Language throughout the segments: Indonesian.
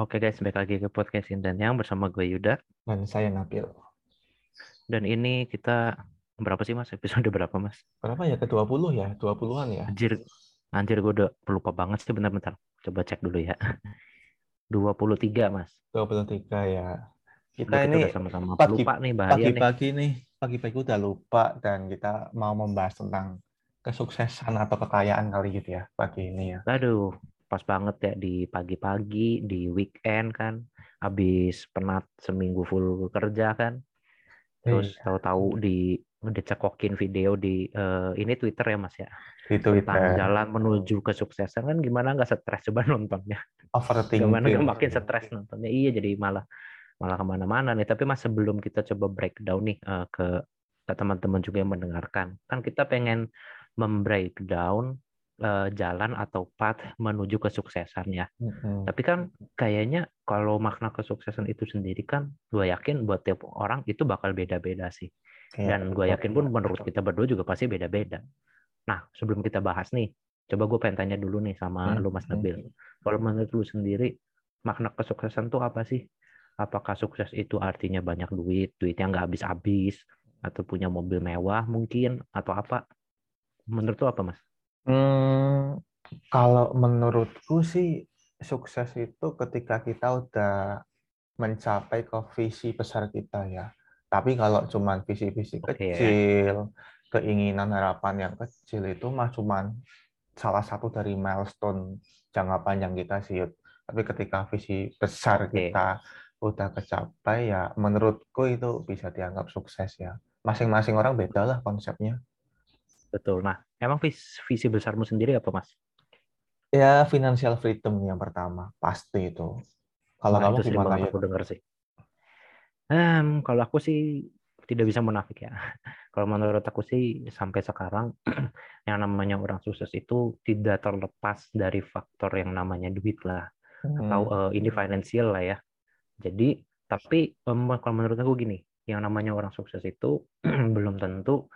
Oke guys, balik lagi ke podcast dan yang bersama gue Yuda dan saya Nabil. Dan ini kita berapa sih mas? Episode berapa mas? Berapa ya? Ke 20 ya? 20-an ya? Anjir, anjir gue udah lupa banget sih bentar-bentar. Coba cek dulu ya. 23 mas. 23 ya. Kita Udah, ini sama-sama pagi, lupa nih bahaya nih. pagi-pagi nih. Pagi-pagi udah lupa dan kita mau membahas tentang kesuksesan atau kekayaan kali gitu ya pagi ini ya. Aduh, pas banget ya di pagi-pagi, di weekend kan. Habis penat seminggu full kerja kan. Terus Iya. tahu-tahu di dicekokin video di eh, ini Twitter ya Mas ya. Di Tentang jalan menuju kesuksesan kan gimana nggak stres coba nontonnya. Overthinking. Gimana nggak makin stres nontonnya. Iya jadi malah malah ke mana-mana nih. Tapi Mas sebelum kita coba breakdown nih eh, ke ke teman-teman juga yang mendengarkan, kan kita pengen membreakdown eh, jalan atau path menuju kesuksesan ya. Mm-mm. Tapi kan kayaknya kalau makna kesuksesan itu sendiri kan, gue yakin buat tiap orang itu bakal beda-beda sih. Iya, Dan gue yakin pun menurut kita berdua juga pasti beda-beda. Nah, sebelum kita bahas nih, coba gue pengen tanya dulu nih sama Hmm, lu Mas. Nabil. Kalau menurut lu sendiri, makna kesuksesan tuh apa sih? Apakah sukses itu artinya banyak duit, duitnya nggak habis-habis, atau punya mobil mewah mungkin, atau apa? Menurut lu apa Mas? Hmm, kalau menurutku sih sukses itu ketika kita udah mencapai ke visi besar kita ya. Tapi kalau cuman visi-visi Oke. kecil, keinginan harapan yang kecil itu mah cuman salah satu dari milestone jangka panjang kita sih. Yud. Tapi ketika visi besar Oke. kita udah kecapai ya menurutku itu bisa dianggap sukses ya. Masing-masing orang beda lah konsepnya. Betul. Nah, emang visi, visi besarmu sendiri apa Mas? Ya, financial freedom yang pertama, pasti itu. Kalau Wah, kamu itu gimana aku denger sih. Em, kalau aku sih tidak bisa munafik ya. Kalau menurut aku sih sampai sekarang yang namanya orang sukses itu tidak terlepas dari faktor yang namanya duit lah atau Hmm, eh, ini financial lah ya. Jadi tapi em, kalau menurut aku gini, yang namanya orang sukses itu belum tentu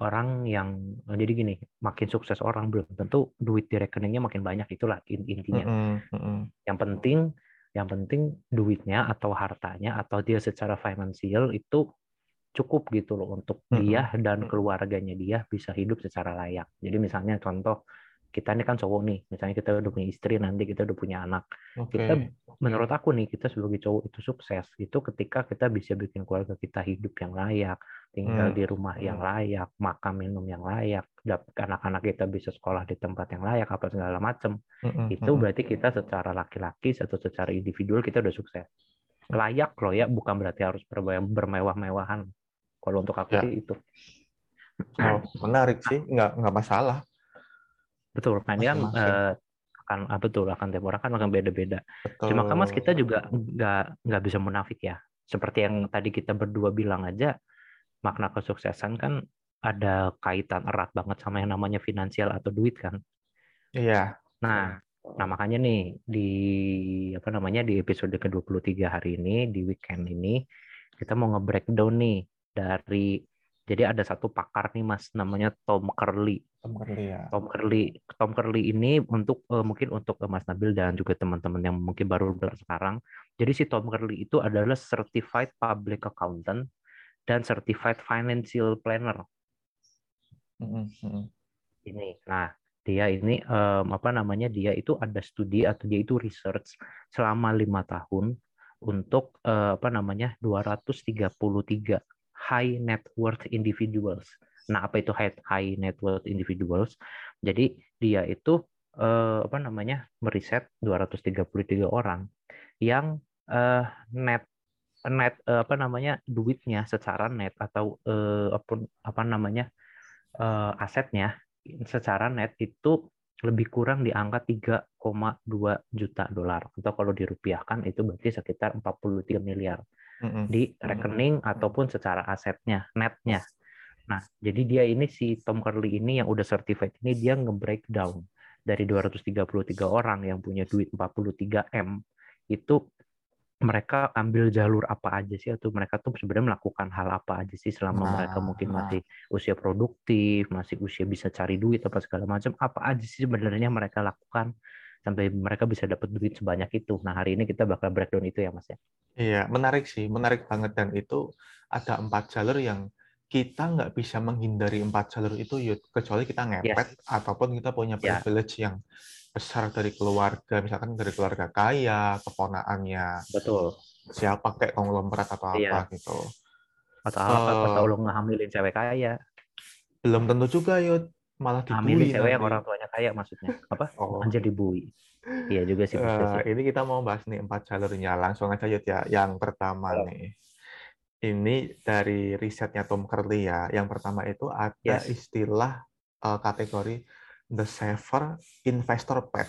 orang yang jadi gini, makin sukses orang belum tentu duit di rekeningnya makin banyak itulah in- intinya mm-mm, mm-mm. yang penting yang penting duitnya atau hartanya atau dia secara finansial itu cukup gitu loh untuk Mm-mm. dia dan keluarganya dia bisa hidup secara layak. Jadi misalnya contoh kita ini kan cowok nih, misalnya kita udah punya istri, nanti kita udah punya anak. Oke. Kita menurut aku nih kita sebagai cowok itu sukses itu ketika kita bisa bikin keluarga kita hidup yang layak, tinggal Hmm. di rumah yang layak, makan minum yang layak, anak-anak kita bisa sekolah di tempat yang layak apa segala macam Mm-mm, itu mm-mm. berarti kita secara laki-laki atau secara individual kita udah sukses. Layak loh ya, bukan berarti harus berme- bermewah-mewahan. Kalau untuk aku Ya. sih itu. Oh, menarik sih, nggak nggak masalah. Betul. Kan eh, akan ah, betul akan tiap orang kan akan beda-beda. Cuma kan Mas kita juga nggak nggak bisa munafik ya. Seperti yang tadi kita berdua bilang aja, makna kesuksesan kan ada kaitan erat banget sama yang namanya finansial atau duit kan. Iya. Nah, nah makanya nih di apa namanya di episode ke-23 hari ini di weekend ini kita mau nge-breakdown nih dari jadi ada satu pakar nih Mas namanya Tom Curley. Tom Curley ya. Tom Curley, Tom Curley ini untuk eh, mungkin untuk eh, Mas Nabil dan juga teman-teman yang mungkin baru belajar sekarang. Jadi si Tom Curley itu adalah certified public accountant dan certified financial planner Mm-mm, mm-mm. ini. Nah, dia ini em, apa namanya? Dia itu ada studi atau dia itu research selama lima tahun untuk eh, apa namanya? 233 high net worth individuals. Nah, apa itu high high net worth individuals? Jadi dia itu eh, apa namanya? meriset 233 orang yang eh, net net eh, apa namanya duitnya secara net atau eh, apa apa namanya eh, asetnya secara net itu lebih kurang di angka 3,2 juta dolar atau kalau dirupiahkan itu berarti sekitar 43 miliar di rekening ataupun secara asetnya netnya. Nah, jadi dia ini si Tom Curley ini yang udah certified ini dia nge-breakdown dari 233 orang yang punya duit 43 M itu mereka ambil jalur apa aja sih? Atau mereka tuh sebenarnya melakukan hal apa aja sih selama nah, mereka mungkin nah. masih usia produktif, masih usia bisa cari duit apa segala macam, apa aja sih sebenarnya mereka lakukan sampai mereka bisa dapat duit sebanyak itu. Nah hari ini kita bakal breakdown itu ya mas ya. Iya menarik sih, menarik banget dan itu ada empat jalur yang kita nggak bisa menghindari empat jalur itu yuk kecuali kita ngepet yes. ataupun kita punya ya. privilege yeah. yang besar dari keluarga, misalkan dari keluarga kaya, keponaannya. Betul. Siapa kayak konglomerat atau iya. apa gitu. Atau uh, apa, atau lo ngehamilin cewek kaya. Belum tentu juga, yuk malah dibui. Hamilin cewek yang orang tuanya kaya maksudnya. Apa? Oh. Anjir dibui. Iya juga sih. Uh, ini kita mau bahas nih empat jalurnya. Langsung aja yuk ya. Yang pertama oh. nih. Ini dari risetnya Tom Curley ya. Yang pertama itu ada yes. istilah uh, kategori The Saver Investor Pad.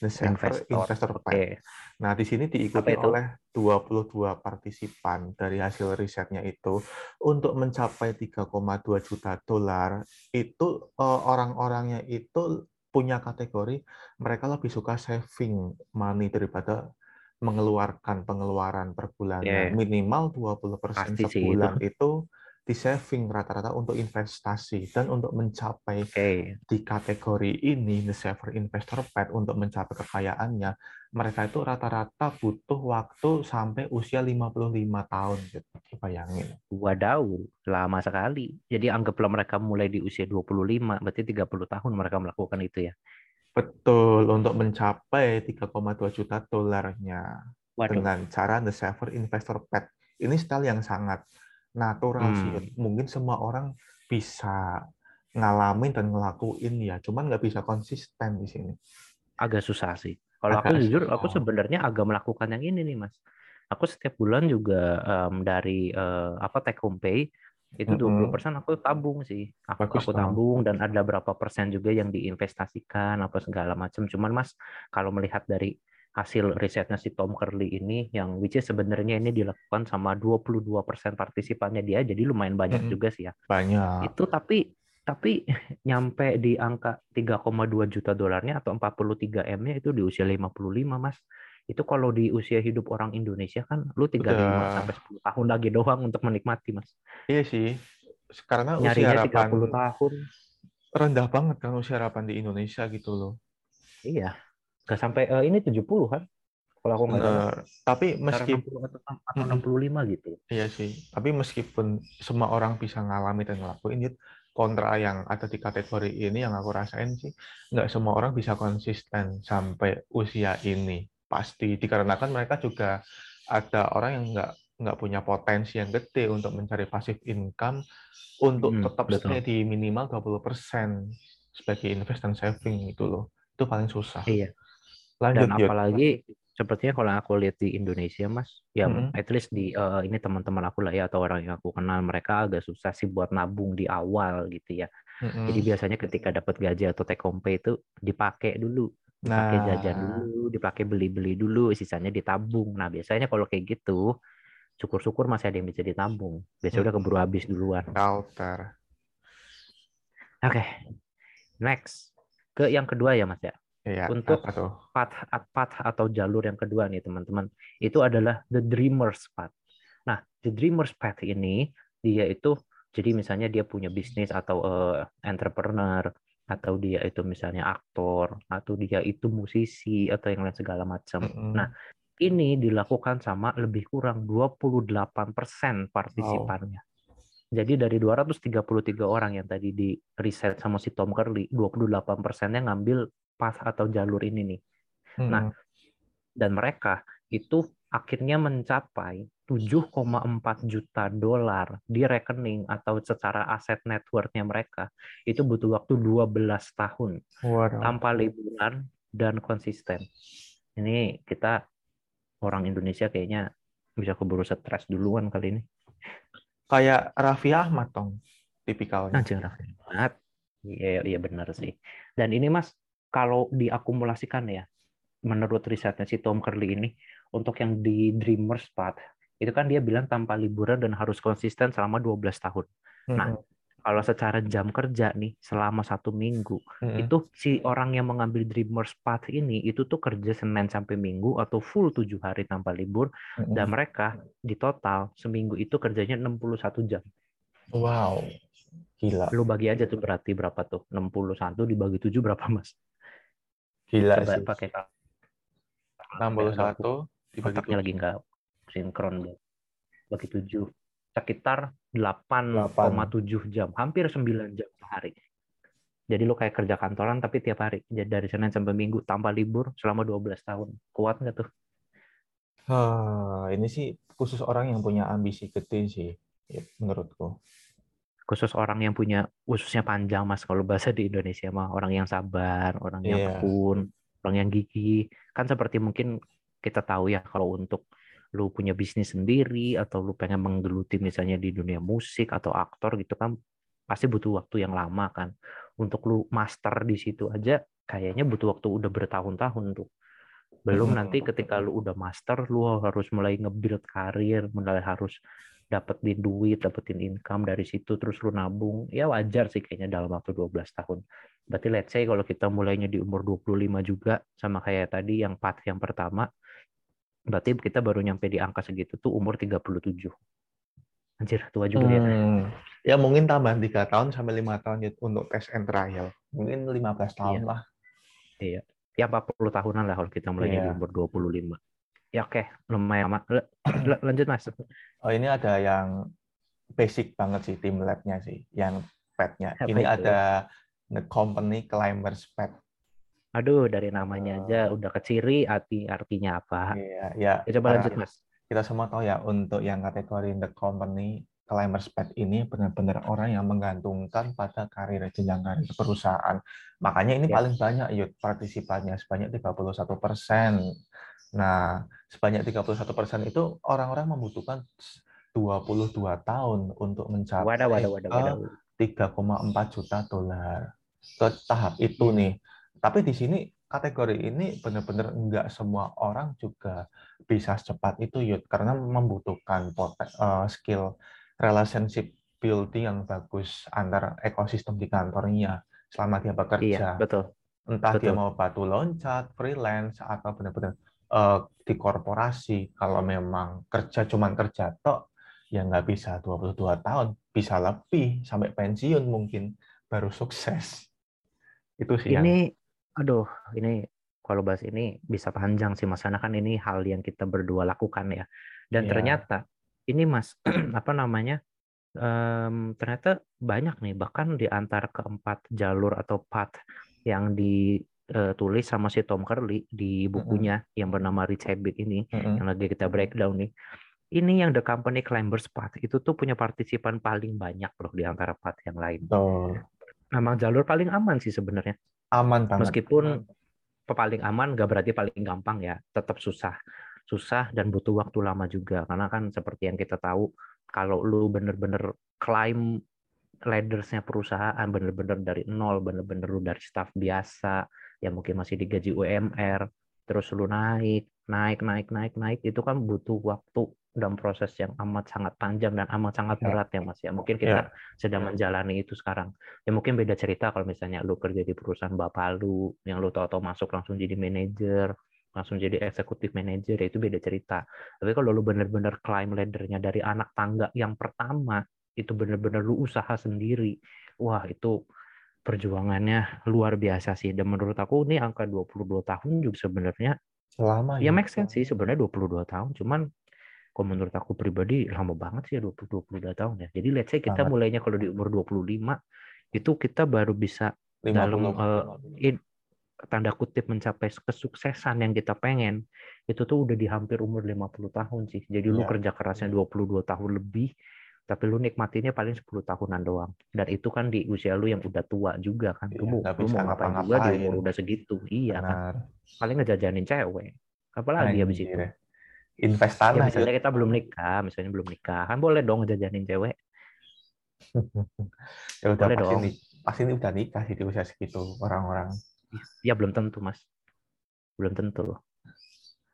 Investor, Investor. Okay. Nah, di sini diikuti oleh 22 partisipan dari hasil risetnya itu untuk mencapai 3,2 juta dolar itu uh, orang-orangnya itu punya kategori mereka lebih suka saving money daripada mengeluarkan pengeluaran per bulannya yeah. minimal 20% Pasti sebulan itu. itu di saving rata-rata untuk investasi dan untuk mencapai okay. di kategori ini the saver investor pad untuk mencapai kekayaannya mereka itu rata-rata butuh waktu sampai usia 55 tahun gitu. Bayangin. Wadaw lama sekali. Jadi anggaplah mereka mulai di usia 25 berarti 30 tahun mereka melakukan itu ya? Betul untuk mencapai 3,2 juta dolarnya dengan cara the saver investor pad. Ini style yang sangat natural hmm. sih. Mungkin semua orang bisa ngalamin dan ngelakuin ya, cuman nggak bisa konsisten di sini. Agak susah sih. Kalau aku jujur, aku sebenarnya agak melakukan yang ini nih, Mas. Aku setiap bulan juga um, dari uh, apa take home pay itu 20% persen aku tabung sih. Aku, Bagus, aku tabung dan ada berapa persen juga yang diinvestasikan apa segala macam. Cuman Mas, kalau melihat dari hasil risetnya si Tom Curley ini yang which is sebenarnya ini dilakukan sama 22% partisipannya dia jadi lumayan banyak hmm, juga sih ya. Banyak. Itu tapi tapi nyampe di angka 3,2 juta dolarnya atau 43 M-nya itu di usia 55 Mas. Itu kalau di usia hidup orang Indonesia kan lu 35 Udah. sampai 10 tahun lagi doang untuk menikmati Mas. Iya sih. Karena Nyarinya usia harapan 30 tahun rendah banget kan usia harapan di Indonesia gitu loh. Iya Gak sampai uh, ini 70 kan? Kalau aku nggak uh, tapi meskipun atau 65 gitu. Iya sih. Tapi meskipun semua orang bisa ngalami dan ngelakuin itu kontra yang ada di kategori ini yang aku rasain sih nggak semua orang bisa konsisten sampai usia ini pasti dikarenakan mereka juga ada orang yang nggak nggak punya potensi yang gede untuk mencari pasif income untuk hmm, tetap stay di minimal 20% sebagai investment saving itu loh itu paling susah. Iya. Lanjut, Dan apalagi sepertinya kalau aku lihat di Indonesia, Mas, ya mm -hmm. at least di uh, ini teman-teman aku lah ya atau orang yang aku kenal mereka agak susah sih buat nabung di awal gitu ya. Mm -hmm. Jadi biasanya ketika dapat gaji atau take home pay itu dipakai dulu, dipakai nah. jajan dulu, dipakai beli-beli dulu, sisanya ditabung. Nah biasanya kalau kayak gitu, syukur-syukur masih ada yang bisa ditabung. Biasanya mm -hmm. udah keburu habis duluan. Oke, okay. next ke yang kedua ya Mas ya. Iya, untuk path, path atau jalur yang kedua nih teman-teman, itu adalah the dreamers path. Nah, the dreamers path ini dia itu jadi misalnya dia punya bisnis atau uh, entrepreneur atau dia itu misalnya aktor atau dia itu musisi atau yang lain segala macam. Mm -hmm. Nah, ini dilakukan sama lebih kurang 28% partisipannya. Wow. Jadi dari 233 orang yang tadi di riset sama si Tom Curley, 28 persennya ngambil pas atau jalur ini nih. Nah, hmm. Nah, dan mereka itu akhirnya mencapai 7,4 juta dolar di rekening atau secara aset network-nya mereka itu butuh waktu 12 tahun Waduh. tanpa liburan dan konsisten. Ini kita orang Indonesia kayaknya bisa keburu stres duluan kali ini. Kayak Raffi Ahmad dong tipikalnya. Anjir Raffi Ahmad. Iya, iya benar sih. Dan ini Mas, kalau diakumulasikan ya, menurut risetnya si Tom Curley ini, untuk yang di Dreamers Path, itu kan dia bilang tanpa liburan dan harus konsisten selama 12 tahun. Nah, kalau secara jam kerja nih selama satu minggu mm-hmm. itu si orang yang mengambil Dreamers Path ini itu tuh kerja Senin sampai Minggu atau full tujuh hari tanpa libur mm-hmm. dan mereka di total seminggu itu kerjanya 61 jam. Wow. Gila. Lu bagi aja tuh berarti berapa tuh? 61 dibagi 7 berapa, Mas? Gila Coba sih. pakai 61 dibagi 7. lagi enggak sinkron bagi 7 sekitar 8,7 jam, hampir 9 jam sehari. Jadi lo kayak kerja kantoran tapi tiap hari, jadi dari Senin sampai Minggu tanpa libur selama 12 tahun. Kuat nggak tuh? Uh, ini sih khusus orang yang punya ambisi gede sih, menurutku. Khusus orang yang punya ususnya panjang mas, kalau bahasa di Indonesia mah orang yang sabar, orang yang yeah. tekun, orang yang gigih. Kan seperti mungkin kita tahu ya kalau untuk lu punya bisnis sendiri atau lu pengen menggeluti misalnya di dunia musik atau aktor gitu kan pasti butuh waktu yang lama kan untuk lu master di situ aja kayaknya butuh waktu udah bertahun-tahun tuh belum nanti ketika lu udah master lu harus mulai nge-build karir mulai harus dapetin duit dapetin income dari situ terus lu nabung ya wajar sih kayaknya dalam waktu 12 tahun berarti let's say kalau kita mulainya di umur 25 juga sama kayak tadi yang path yang pertama Berarti kita baru nyampe di angka segitu tuh umur 37. Anjir, tua juga hmm. ya. Ya mungkin tambah 3 tahun sampai 5 tahun ya untuk tes and trial. Mungkin 15 tahun iya. lah. Iya. Ya 40 tahunan lah kalau kita mulai iya. di umur 25. Ya oke, okay. lumayan. Lanjut Mas. Oh ini ada yang basic banget sih tim lab-nya sih, yang petnya. Ini itu? ada the company climbers pet Aduh, dari namanya aja oh. udah keciri arti artinya apa. Iya, ya. ya coba lanjut, Mas. Kita semua tahu ya untuk yang kategori the company climbers pet ini benar-benar orang yang menggantungkan pada karir jenjang karir perusahaan. Makanya ini ya. paling banyak yuk partisipannya sebanyak 31 persen. Nah, sebanyak 31 persen itu orang-orang membutuhkan 22 tahun untuk mencapai wadah, wadah, wadah, wadah. 3,4 juta dolar. Ke tahap itu nih. Tapi di sini kategori ini benar-benar enggak semua orang juga bisa secepat itu Yud karena membutuhkan uh, skill relationship building yang bagus antar ekosistem di kantornya selama dia bekerja. Iya, betul. Entah betul. dia mau batu loncat, freelance atau benar-benar uh, di korporasi. Kalau memang kerja cuman kerja tok ya nggak bisa 22 tahun, bisa lebih sampai pensiun mungkin baru sukses. Itu sih ini yang Aduh, ini kalau bahas ini bisa panjang sih Mas, karena kan ini hal yang kita berdua lakukan ya. Dan yeah. ternyata ini Mas, apa namanya? Um, ternyata banyak nih, bahkan di antara keempat jalur atau path yang ditulis sama si Tom Curley di bukunya mm -hmm. yang bernama Rich Habit ini, mm -hmm. yang lagi kita breakdown nih. Ini yang The Company Climbers Path itu tuh punya partisipan paling banyak loh di antara path yang lain. Oh. Memang jalur paling aman sih sebenarnya aman banget. Meskipun paling aman gak berarti paling gampang ya, tetap susah. Susah dan butuh waktu lama juga karena kan seperti yang kita tahu kalau lu bener-bener climb laddersnya perusahaan bener-bener dari nol, bener-bener lu dari staff biasa yang mungkin masih digaji UMR, terus lu naik, naik, naik, naik, naik, itu kan butuh waktu dalam proses yang amat sangat panjang dan amat sangat ya. berat ya mas ya mungkin kita ya. sedang menjalani itu sekarang ya mungkin beda cerita kalau misalnya lu kerja di perusahaan bapak lu yang lu tahu-tahu masuk langsung jadi manajer langsung jadi eksekutif manajer ya itu beda cerita tapi kalau lu bener-bener climb laddernya dari anak tangga yang pertama itu bener-bener lu usaha sendiri wah itu perjuangannya luar biasa sih dan menurut aku ini angka 22 tahun juga sebenarnya lama ya, ya make sense sih sebenarnya 22 tahun cuman kalau menurut aku pribadi lama banget sih ya 20 22 tahun ya. Jadi let's say kita Sangat. mulainya kalau di umur 25 itu kita baru bisa 50, dalam uh, in, tanda kutip mencapai kesuksesan yang kita pengen itu tuh udah di hampir umur 50 tahun sih. Jadi ya. lu iya. kerja kerasnya 22 tahun lebih tapi lu nikmatinya paling 10 tahunan doang. Dan itu kan di usia lu yang udah tua juga kan. Iya, lu, lu mau ngapain juga di umur udah segitu. Iya kan. Benar. kan. Paling ngejajanin cewek. Apalagi Anjir. habis itu invest tanah. Ya, misalnya kita belum nikah, misalnya belum nikah, kan boleh dong jajanin cewek. ya udah boleh pasti dong. Nih, pasti ini udah nikah sih di usia segitu orang-orang. ya belum tentu mas belum tentu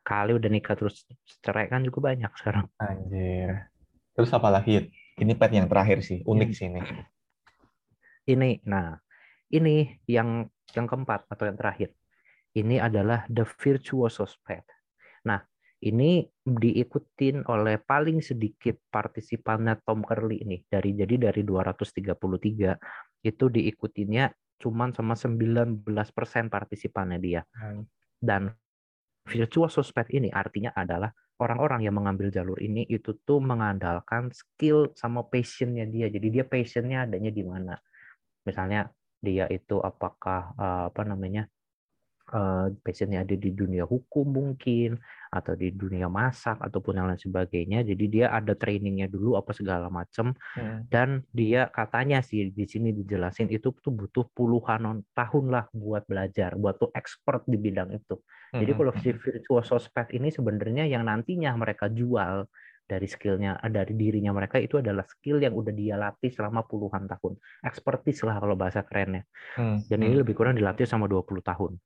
kali udah nikah terus cerai kan juga banyak sekarang Anjir. Terus apa lagi? Ini pet yang terakhir sih, unik Hmm. sih ini. ini nah ini yang yang keempat atau yang terakhir ini adalah the virtuoso pet nah ini diikutin oleh paling sedikit partisipannya Tom Curley ini dari jadi dari 233 itu diikutinnya cuman sama 19% partisipannya dia Hmm. dan virtuoso pet ini artinya adalah orang-orang yang mengambil jalur ini itu tuh mengandalkan skill sama passionnya dia. Jadi dia passionnya adanya di mana? Misalnya dia itu apakah eh, apa namanya eh, passionnya ada di dunia hukum mungkin atau di dunia masak ataupun yang lain sebagainya jadi dia ada trainingnya dulu apa segala macam Hmm. dan dia katanya sih di sini dijelasin itu tuh butuh puluhan tahun lah buat belajar buat tuh expert di bidang itu jadi Hmm. kalau si virtuoso pet ini sebenarnya yang nantinya mereka jual dari skillnya eh, dari dirinya mereka itu adalah skill yang udah dia latih selama puluhan tahun expertise lah kalau bahasa kerennya Hmm. dan ini Hmm. lebih kurang dilatih sama 20 tahun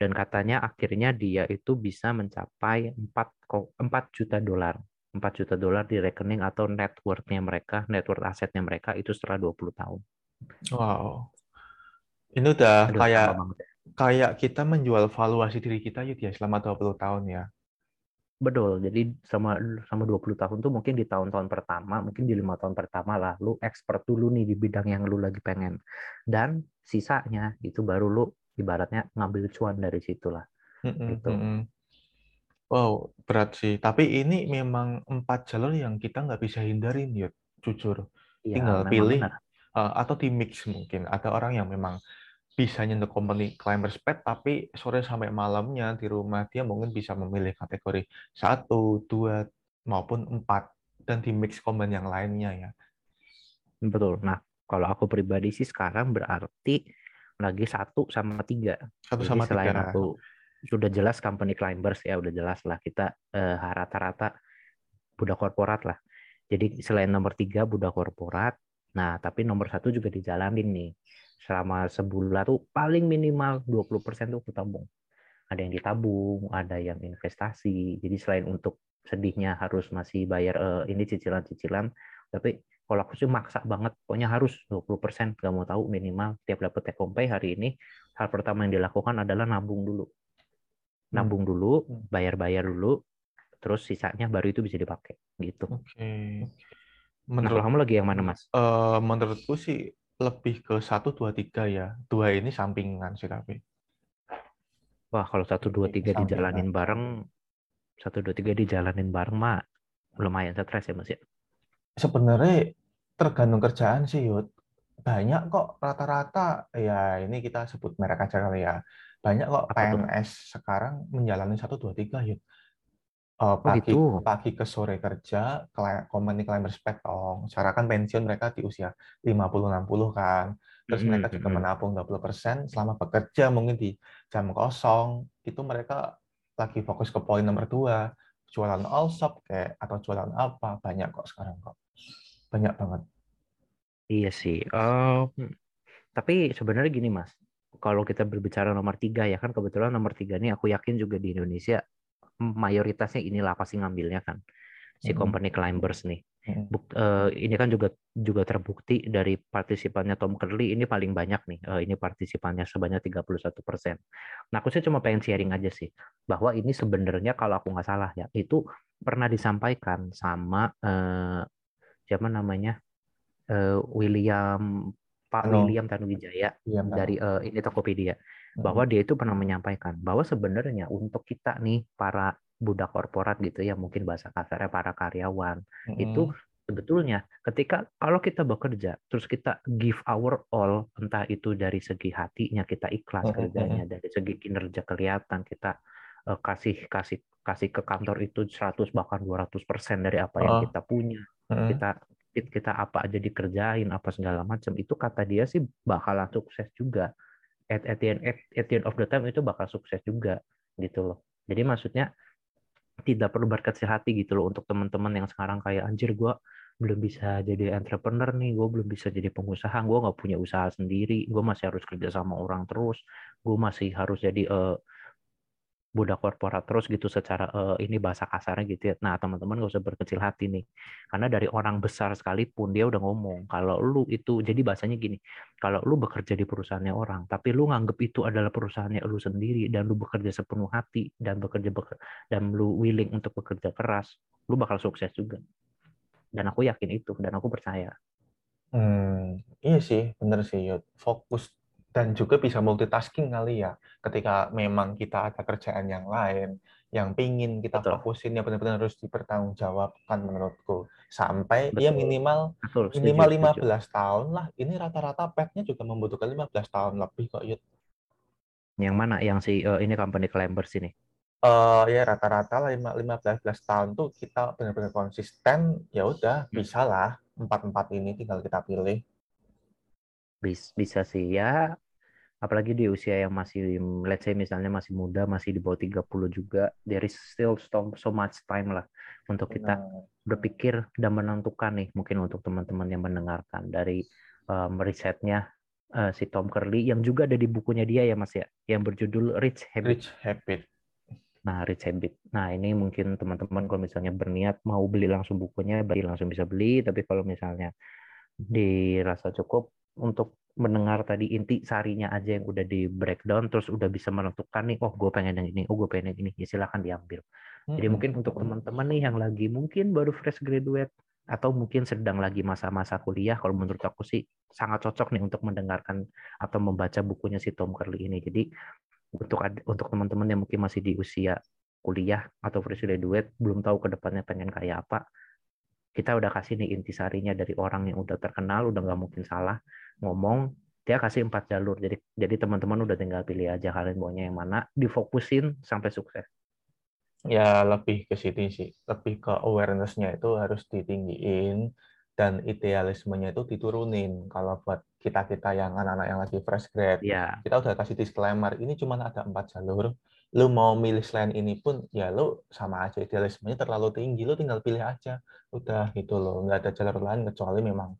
dan katanya akhirnya dia itu bisa mencapai 4 ko- 4 juta dolar 4 juta dolar di rekening atau net worth-nya mereka net worth asetnya mereka itu setelah 20 tahun Wow. Ini udah Aduh, kayak ya. kayak kita menjual valuasi diri kita Yud ya selama 20 tahun ya. Betul, jadi sama sama 20 tahun tuh mungkin di tahun-tahun pertama, mungkin di lima tahun pertama lah, lu expert dulu nih di bidang yang lu lagi pengen. Dan sisanya itu baru lu ibaratnya ngambil cuan dari situ lah. Mm-mm, Gitu. Wow, berat sih. Tapi ini memang empat jalur yang kita nggak bisa hindarin, Yud. Jujur. Ya, Tinggal pilih benar. uh, atau di mix mungkin. Ada orang yang memang bisa nyentuh company climbers pet, tapi sore sampai malamnya di rumah dia mungkin bisa memilih kategori satu, dua, maupun empat. Dan di mix combine yang lainnya ya. Betul. Nah, kalau aku pribadi sih sekarang berarti lagi satu sama tiga. Satu Jadi sama selain tiga. aku sudah jelas company climbers ya udah jelas lah kita eh, rata-rata budak korporat lah. Jadi selain nomor tiga budak korporat, nah tapi nomor satu juga dijalanin nih selama sebulan tuh paling minimal 20% tuh aku tabung. Ada yang ditabung, ada yang investasi. Jadi selain untuk sedihnya harus masih bayar eh, ini cicilan-cicilan, tapi kalau aku sih maksa banget, pokoknya harus 20%, nggak mau tahu minimal tiap dapat take home pay hari ini, hal pertama yang dilakukan adalah nabung dulu. Nabung dulu, Hmm. bayar-bayar dulu, terus sisanya baru itu bisa dipakai gitu. Oke. Nah, Menurut kamu lagi yang mana, Mas? eh, menurutku sih lebih ke satu dua tiga ya. Dua ini sampingan sih tapi. Wah, kalau satu dua tiga dijalanin bareng, satu dua tiga dijalanin bareng mah lumayan stres ya, Mas ya. Sebenarnya tergantung kerjaan sih, Yud. Banyak kok rata-rata, ya ini kita sebut merek aja kali ya. Banyak kok Apa? PNS sekarang menjalani satu dua tiga, Yud. Eh, pagi gitu. pagi ke sore kerja, company climbers pet dong. Sekarang kan pensiun mereka di usia 50-60 kan. Terus mereka juga mm-mm. menabung 20% selama bekerja mungkin di jam kosong. Itu mereka lagi fokus ke poin nomor dua. Jualan all shop kayak atau jualan apa. Banyak kok sekarang kok. Banyak banget. Iya sih. Eh, tapi sebenarnya gini Mas, kalau kita berbicara nomor tiga ya kan kebetulan nomor tiga ini aku yakin juga di Indonesia mayoritasnya inilah pasti ngambilnya kan si company climbers nih. Buk- eh, ini kan juga juga terbukti dari partisipannya Tom Curley ini paling banyak nih. Eh, ini partisipannya sebanyak 31%. Nah, aku sih cuma pengen sharing aja sih bahwa ini sebenarnya kalau aku nggak salah ya, itu pernah disampaikan sama eh, siapa namanya? Eh, William Pak Halo. William Tanuwijaya Mbak. dari eh, ini Tokopedia bahwa dia itu pernah menyampaikan bahwa sebenarnya untuk kita nih para budak korporat gitu ya mungkin bahasa kasarnya para karyawan Mm-mm. itu sebetulnya ketika kalau kita bekerja terus kita give our all entah itu dari segi hatinya kita ikhlas Mm, mm, kerjanya dari segi kinerja kelihatan kita kasih kasih kasih ke kantor itu 100 bahkan 200% dari apa yang Oh. kita punya Mm-mm. kita kita apa aja dikerjain apa segala macam itu kata dia sih bakalan sukses juga at, at, the end, at, at the end of the time itu bakal sukses juga gitu loh jadi maksudnya tidak perlu berkecil hati gitu loh untuk teman-teman yang sekarang kayak anjir gua belum bisa jadi entrepreneur nih, gue belum bisa jadi pengusaha, gue nggak punya usaha sendiri, gue masih harus kerja sama orang terus, gue masih harus jadi uh, budak korporat terus gitu secara uh, ini bahasa kasarnya gitu ya. Nah teman-teman gak usah berkecil hati nih, karena dari orang besar sekalipun dia udah ngomong kalau lu itu jadi bahasanya gini, kalau lu bekerja di perusahaannya orang, tapi lu nganggep itu adalah perusahaannya lu sendiri dan lu bekerja sepenuh hati dan bekerja beker dan lu willing untuk bekerja keras, lu bakal sukses juga. Dan aku yakin itu dan aku percaya. Hmm, iya sih, bener sih, Yud. Fokus dan juga bisa multitasking kali ya ketika memang kita ada kerjaan yang lain yang pingin kita Betul. fokusin ya benar-benar harus dipertanggungjawabkan menurutku sampai Betul. ya minimal Betul, setuju, minimal 15 setuju. tahun lah ini rata-rata petnya juga membutuhkan 15 tahun lebih kok Yud yang mana yang si uh, ini company climbers ini uh, ya rata-rata lah 15 tahun tuh kita benar-benar konsisten ya udah hmm. bisa lah empat empat ini tinggal kita pilih bisa, bisa sih ya apalagi di usia yang masih let's say misalnya masih muda masih di bawah 30 juga there is still so much time lah untuk kita berpikir dan menentukan nih mungkin untuk teman-teman yang mendengarkan dari um, risetnya uh, si Tom Curley yang juga ada di bukunya dia ya Mas ya yang berjudul Rich Habit. Rich Habit. Nah, Rich Habit. Nah, ini mungkin teman-teman kalau misalnya berniat mau beli langsung bukunya, beli langsung bisa beli. Tapi kalau misalnya dirasa cukup, untuk mendengar tadi inti sarinya aja yang udah di breakdown terus udah bisa menentukan nih oh gue pengen yang ini oh gue pengen yang ini. Ya silahkan diambil. Jadi hmm. mungkin untuk teman-teman nih yang lagi mungkin baru fresh graduate atau mungkin sedang lagi masa-masa kuliah kalau menurut aku sih sangat cocok nih untuk mendengarkan atau membaca bukunya si Tom Curley ini. Jadi untuk untuk teman-teman yang mungkin masih di usia kuliah atau fresh graduate belum tahu ke depannya pengen kayak apa kita udah kasih nih intisarinya dari orang yang udah terkenal, udah nggak mungkin salah ngomong. Dia kasih empat jalur, jadi jadi teman-teman udah tinggal pilih aja kalian maunya yang mana, difokusin sampai sukses. Ya lebih ke sini sih, lebih ke awareness-nya itu harus ditinggiin dan idealismenya itu diturunin. Kalau buat kita kita yang anak-anak yang lagi fresh grad, ya. kita udah kasih disclaimer ini cuma ada empat jalur lu mau milih selain ini pun ya lu sama aja idealismenya terlalu tinggi lu tinggal pilih aja udah gitu loh nggak ada jalur lain kecuali memang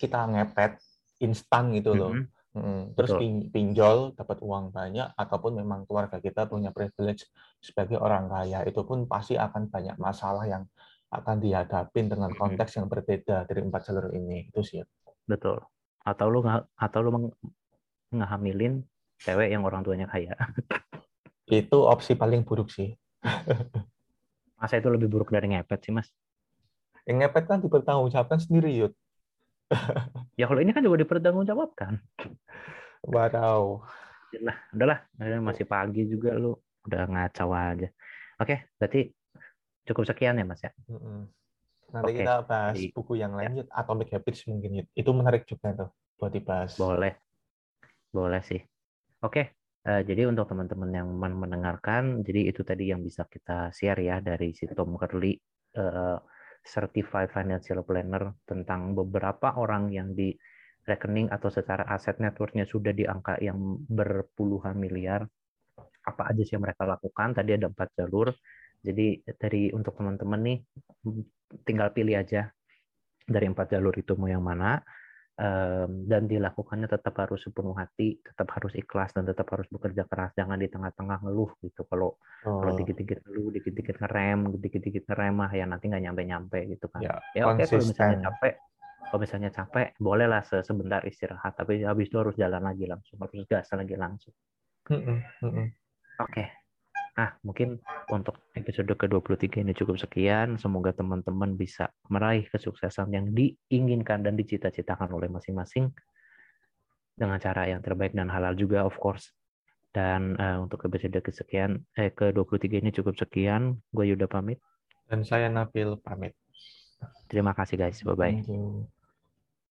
kita ngepet instan gitu loh mm -hmm. terus pin pinjol dapat uang banyak ataupun memang keluarga kita punya privilege sebagai orang kaya itu pun pasti akan banyak masalah yang akan dihadapin dengan konteks yang berbeda dari empat jalur ini itu sih betul atau lu nggak atau lu ngehamilin cewek yang orang tuanya kaya itu opsi paling buruk sih. Masa itu lebih buruk dari ngepet sih, Mas? Yang ngepet kan dipertanggungjawabkan sendiri, Yud. ya kalau ini kan juga dipertanggungjawabkan. Waduh. Nah, udahlah, masih pagi juga lu udah ngacau aja. Oke, berarti cukup sekian ya, Mas ya. Nanti Oke. kita bahas Jadi, buku yang lain, ya. Atomic Habits mungkin. Itu menarik juga tuh buat dibahas. Boleh. Boleh sih. Oke, Uh, jadi untuk teman-teman yang mendengarkan, jadi itu tadi yang bisa kita share ya dari si Tom Curley, uh, Certified Financial Planner tentang beberapa orang yang di rekening atau secara aset networknya sudah di angka yang berpuluhan miliar. Apa aja sih yang mereka lakukan? Tadi ada empat jalur. Jadi dari untuk teman-teman nih, tinggal pilih aja dari empat jalur itu mau yang mana dan dilakukannya tetap harus sepenuh hati, tetap harus ikhlas dan tetap harus bekerja keras. Jangan di tengah-tengah ngeluh gitu. Kalau oh. kalau dikit-dikit ngeluh, dikit-dikit ngerem, dikit-dikit ngerem mah ya nanti nggak nyampe-nyampe gitu kan. Ya, ya oke okay, kalau misalnya capek, kalau misalnya capek bolehlah sebentar istirahat, tapi habis itu harus jalan lagi langsung, harus gas lagi langsung. Oke, okay. Nah, mungkin untuk episode ke-23 ini cukup sekian. Semoga teman-teman bisa meraih kesuksesan yang diinginkan dan dicita-citakan oleh masing-masing dengan cara yang terbaik dan halal juga, of course. Dan uh, untuk episode kesekian, eh, ke-23 ini cukup sekian. Gue Yuda pamit. Dan saya Nabil pamit. Terima kasih guys. Bye-bye.